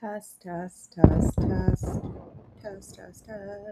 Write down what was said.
Test, test, test, test, test, test, test.